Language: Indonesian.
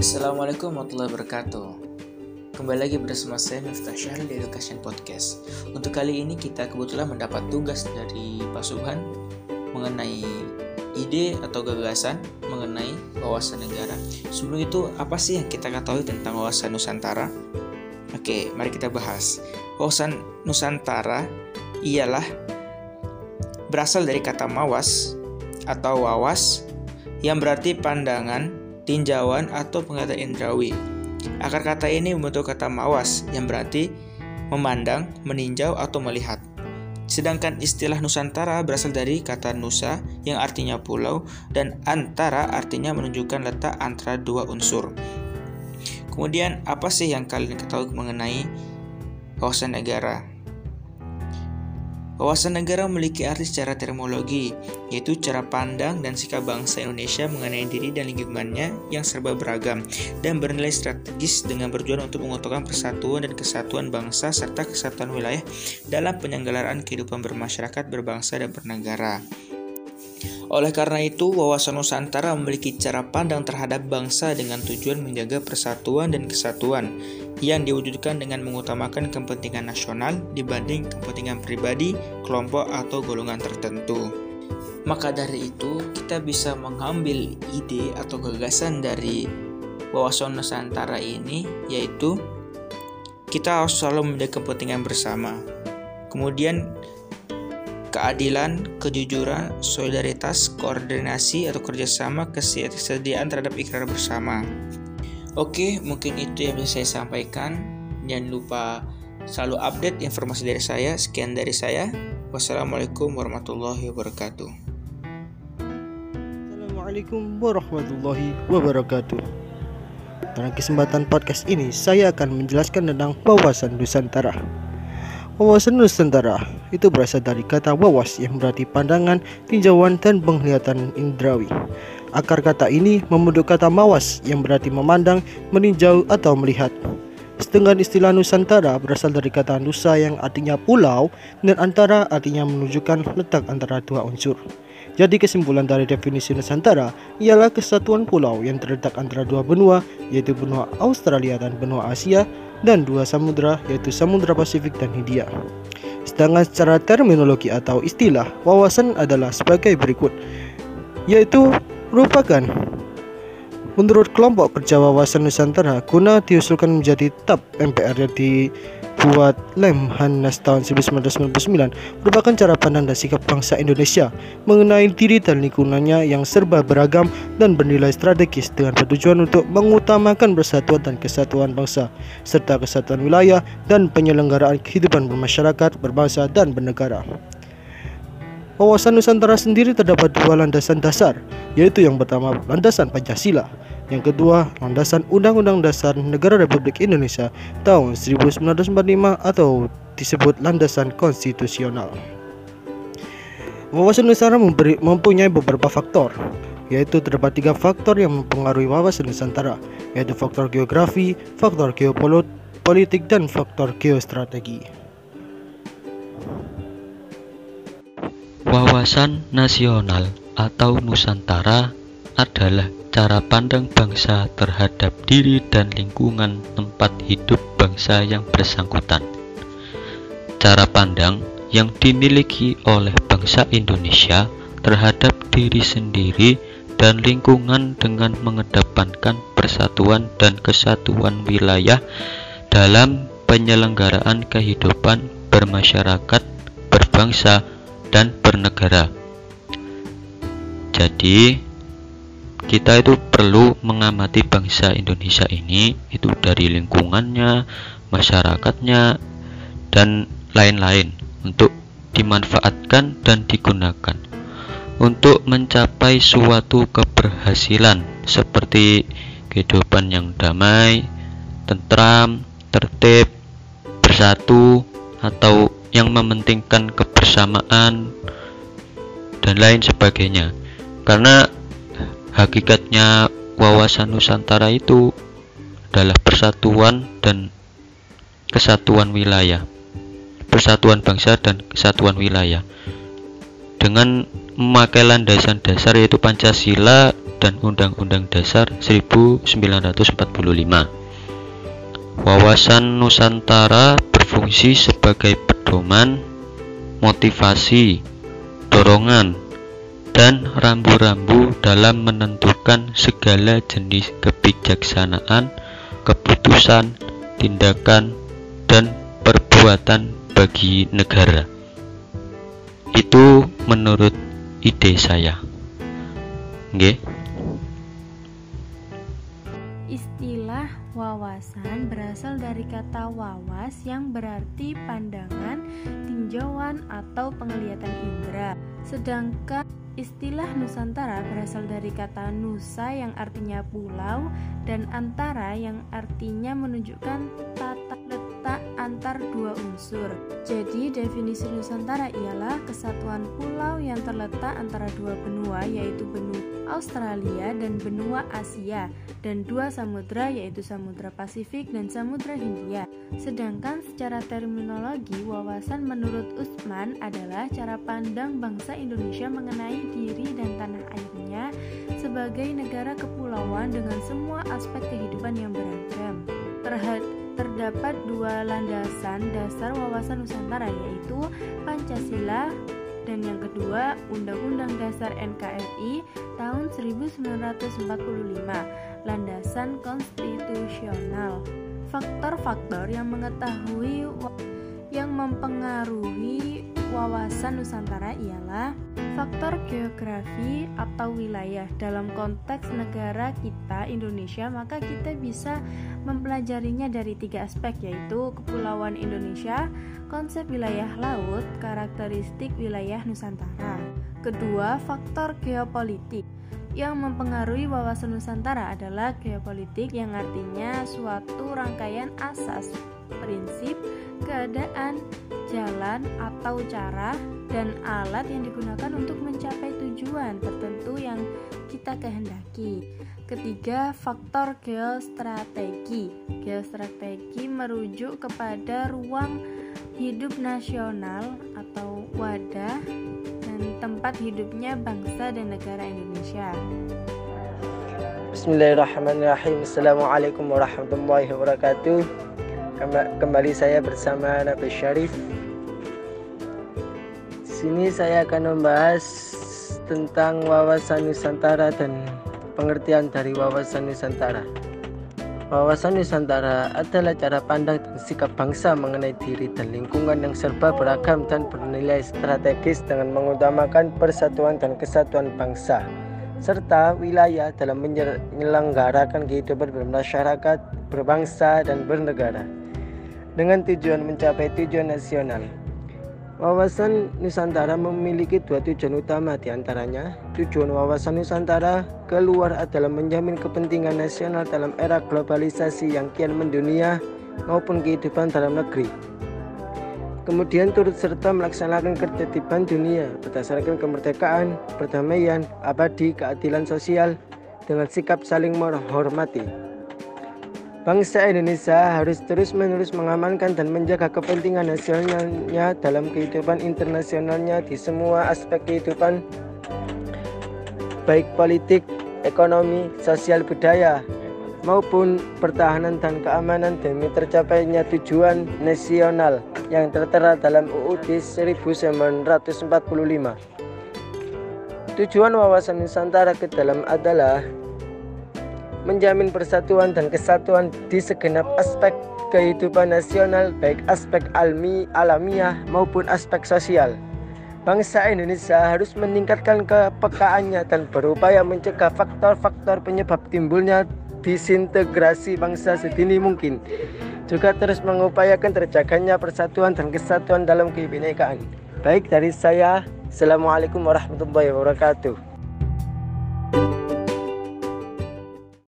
Assalamualaikum warahmatullahi wabarakatuh. Kembali lagi bersama saya Miftah Syahril di Education Podcast. Untuk kali ini kita kebetulan mendapat tugas dari Pak Subhan Mengenai ide atau gagasan mengenai wawasan negara. Sebelum itu apa sih yang kita ketahui tentang wawasan Nusantara? Oke, mari kita bahas. Wawasan Nusantara ialah berasal dari kata mawas atau wawas yang berarti pandangan, tinjauan, atau penglihatan indrawi. Akar kata ini membentuk kata mawas yang berarti memandang, meninjau, atau melihat. Sedangkan istilah Nusantara berasal dari kata Nusa yang artinya pulau dan antara artinya menunjukkan letak antara dua unsur. Kemudian apa sih yang kalian ketahui mengenai kawasan negara? Wawasan negara memiliki arti secara terminologi, yaitu cara pandang dan sikap bangsa Indonesia mengenai diri dan lingkungannya yang serba beragam dan bernilai strategis dengan berjuang untuk mengutuhkan persatuan dan kesatuan bangsa serta kesatuan wilayah dalam penyelenggaraan kehidupan bermasyarakat, berbangsa, dan bernegara. Oleh karena itu, wawasan Nusantara memiliki cara pandang terhadap bangsa dengan tujuan menjaga persatuan dan kesatuan yang diwujudkan dengan mengutamakan kepentingan nasional dibanding kepentingan pribadi, kelompok, atau golongan tertentu. Maka dari itu, kita bisa mengambil ide atau gagasan dari wawasan Nusantara ini, yaitu kita harus selalu menjaga kepentingan bersama. Kemudian keadilan, kejujuran, solidaritas, koordinasi atau kerjasama, kesediaan terhadap ikrar bersama. Oke, mungkin itu yang bisa saya sampaikan. Jangan lupa selalu update informasi dari saya. Sekian dari saya. Wassalamualaikum warahmatullahi wabarakatuh. Assalamualaikum warahmatullahi wabarakatuh. Dalam kesempatan podcast ini, saya akan menjelaskan tentang wawasan Nusantara. Wawasan Nusantara itu berasal dari kata wawas yang berarti pandangan, tinjauan, dan penglihatan indrawi. Akar kata ini membentuk kata mawas yang berarti memandang, meninjau, atau melihat. Setengah istilah Nusantara berasal dari kata Nusa yang artinya pulau dan antara artinya menunjukkan letak antara dua unsur. Jadi kesimpulan dari definisi Nusantara ialah kesatuan pulau yang terletak antara dua benua yaitu benua Australia dan benua Asia dan dua samudra yaitu Samudra Pasifik dan Hindia. Sedangkan secara terminologi atau istilah, wawasan adalah sebagai berikut, yaitu merupakan menurut kelompok kerja wawasan Nusantara guna diusulkan menjadi TAP MPR yang dibuat Lemhanas tahun 1999 merupakan cara pandang dan sikap bangsa Indonesia mengenai diri dan lingkungannya yang serba beragam dan bernilai strategis dengan bertujuan untuk mengutamakan persatuan dan kesatuan bangsa serta kesatuan wilayah dan penyelenggaraan kehidupan bermasyarakat, berbangsa dan bernegara. Wawasan Nusantara sendiri terdapat dua landasan dasar, yaitu yang pertama landasan Pancasila, yang kedua landasan Undang-Undang Dasar Negara Republik Indonesia tahun 1945 atau disebut landasan konstitusional. Wawasan Nusantara memberi, mempunyai beberapa faktor, yaitu terdapat tiga faktor yang mempengaruhi wawasan Nusantara, yaitu faktor geografi, faktor geopolitik, dan faktor geostrategi. Wawasan nasional atau Nusantara adalah cara pandang bangsa terhadap diri dan lingkungan tempat hidup bangsa yang bersangkutan. Cara pandang yang dimiliki oleh bangsa Indonesia terhadap diri sendiri dan lingkungan dengan mengedepankan persatuan dan kesatuan wilayah dalam penyelenggaraan kehidupan bermasyarakat, berbangsa, dan bernegara. Jadi, kita itu perlu mengamati bangsa Indonesia ini itu dari lingkungannya, masyarakatnya, dan lain-lain untuk dimanfaatkan dan digunakan. Untuk mencapai suatu keberhasilan seperti kehidupan yang damai, tentram, tertib, bersatu, atau yang mementingkan kebersamaan dan lain sebagainya. Karena hakikatnya wawasan Nusantara itu adalah persatuan dan kesatuan wilayah persatuan bangsa dan kesatuan wilayah dengan memakai landasan dasar yaitu Pancasila dan Undang-Undang Dasar 1945. Wawasan Nusantara berfungsi sebagai pedoman, motivasi, dorongan, dan rambu-rambu dalam menentukan segala jenis kebijaksanaan, keputusan, tindakan, dan perbuatan bagi negara. Itu menurut ide saya. Nggih. Istilah wawasan berasal dari kata wawas yang berarti pandangan, tinjauan, atau penglihatan indera. Sedangkan istilah Nusantara berasal dari kata nusa yang artinya pulau dan antara yang artinya menunjukkan tata antar dua unsur. Jadi definisi Nusantara ialah kesatuan pulau yang terletak antara dua benua yaitu benua Australia dan benua Asia, dan dua samudra yaitu Samudra Pasifik dan Samudra Hindia. Sedangkan secara terminologi, wawasan menurut Usman adalah cara pandang bangsa Indonesia mengenai diri dan tanah airnya sebagai negara kepulauan dengan semua aspek kehidupan yang beragam. Terhad terdapat dua landasan dasar wawasan Nusantara yaitu Pancasila dan yang kedua Undang-Undang Dasar NKRI tahun 1945 landasan konstitusional. Faktor-faktor yang mengetahui yang mempengaruhi wawasan Nusantara ialah faktor geografi atau wilayah. Dalam konteks negara kita Indonesia, maka kita bisa mempelajarinya dari tiga aspek yaitu kepulauan Indonesia, konsep wilayah laut, karakteristik wilayah Nusantara. Kedua, faktor geopolitik. Yang mempengaruhi wawasan Nusantara adalah geopolitik yang artinya suatu rangkaian asas, prinsip, keadaan, jalan atau cara dan alat yang digunakan untuk mencapai tujuan tertentu yang kita kehendaki. Ketiga, faktor geostrategi. Geostrategi merujuk kepada ruang hidup nasional atau wadah dan tempat hidupnya bangsa dan negara Indonesia. Bismillahirrahmanirrahim. Assalamualaikum warahmatullahi wabarakatuh. Kembali saya bersama Nabi Syarif. Sini saya akan membahas tentang wawasan Nusantara dan pengertian dari wawasan Nusantara. Wawasan Nusantara adalah cara pandang dan sikap bangsa mengenai diri dan lingkungan yang serba beragam dan bernilai strategis dengan mengutamakan persatuan dan kesatuan bangsa serta wilayah dalam menyelenggarakan kehidupan bermasyarakat, berbangsa, dan bernegara dengan tujuan mencapai tujuan nasional. Wawasan Nusantara memiliki dua tujuan utama di antaranya Tujuan wawasan Nusantara keluar adalah menjamin kepentingan nasional dalam era globalisasi yang kian mendunia maupun kehidupan dalam negeri. Kemudian turut serta melaksanakan ketertiban dunia berdasarkan kemerdekaan, perdamaian, abadi, keadilan sosial dengan sikap saling menghormati Bangsa Indonesia harus terus-menerus mengamankan dan menjaga kepentingan nasionalnya dalam kehidupan internasionalnya di semua aspek kehidupan baik politik, ekonomi, sosial budaya maupun pertahanan dan keamanan demi tercapainya tujuan nasional yang tertera dalam UUD 1945. Tujuan wawasan Nusantara ke dalam adalah menjamin persatuan dan kesatuan di segenap aspek kehidupan nasional baik aspek almi, alamiah maupun aspek sosial. Bangsa Indonesia harus meningkatkan kepekaannya dan berupaya mencegah faktor-faktor penyebab timbulnya disintegrasi bangsa sedini mungkin. Juga terus mengupayakan terjaganya persatuan dan kesatuan dalam kebinekaan. Baik dari saya, Assalamualaikum warahmatullahi wabarakatuh.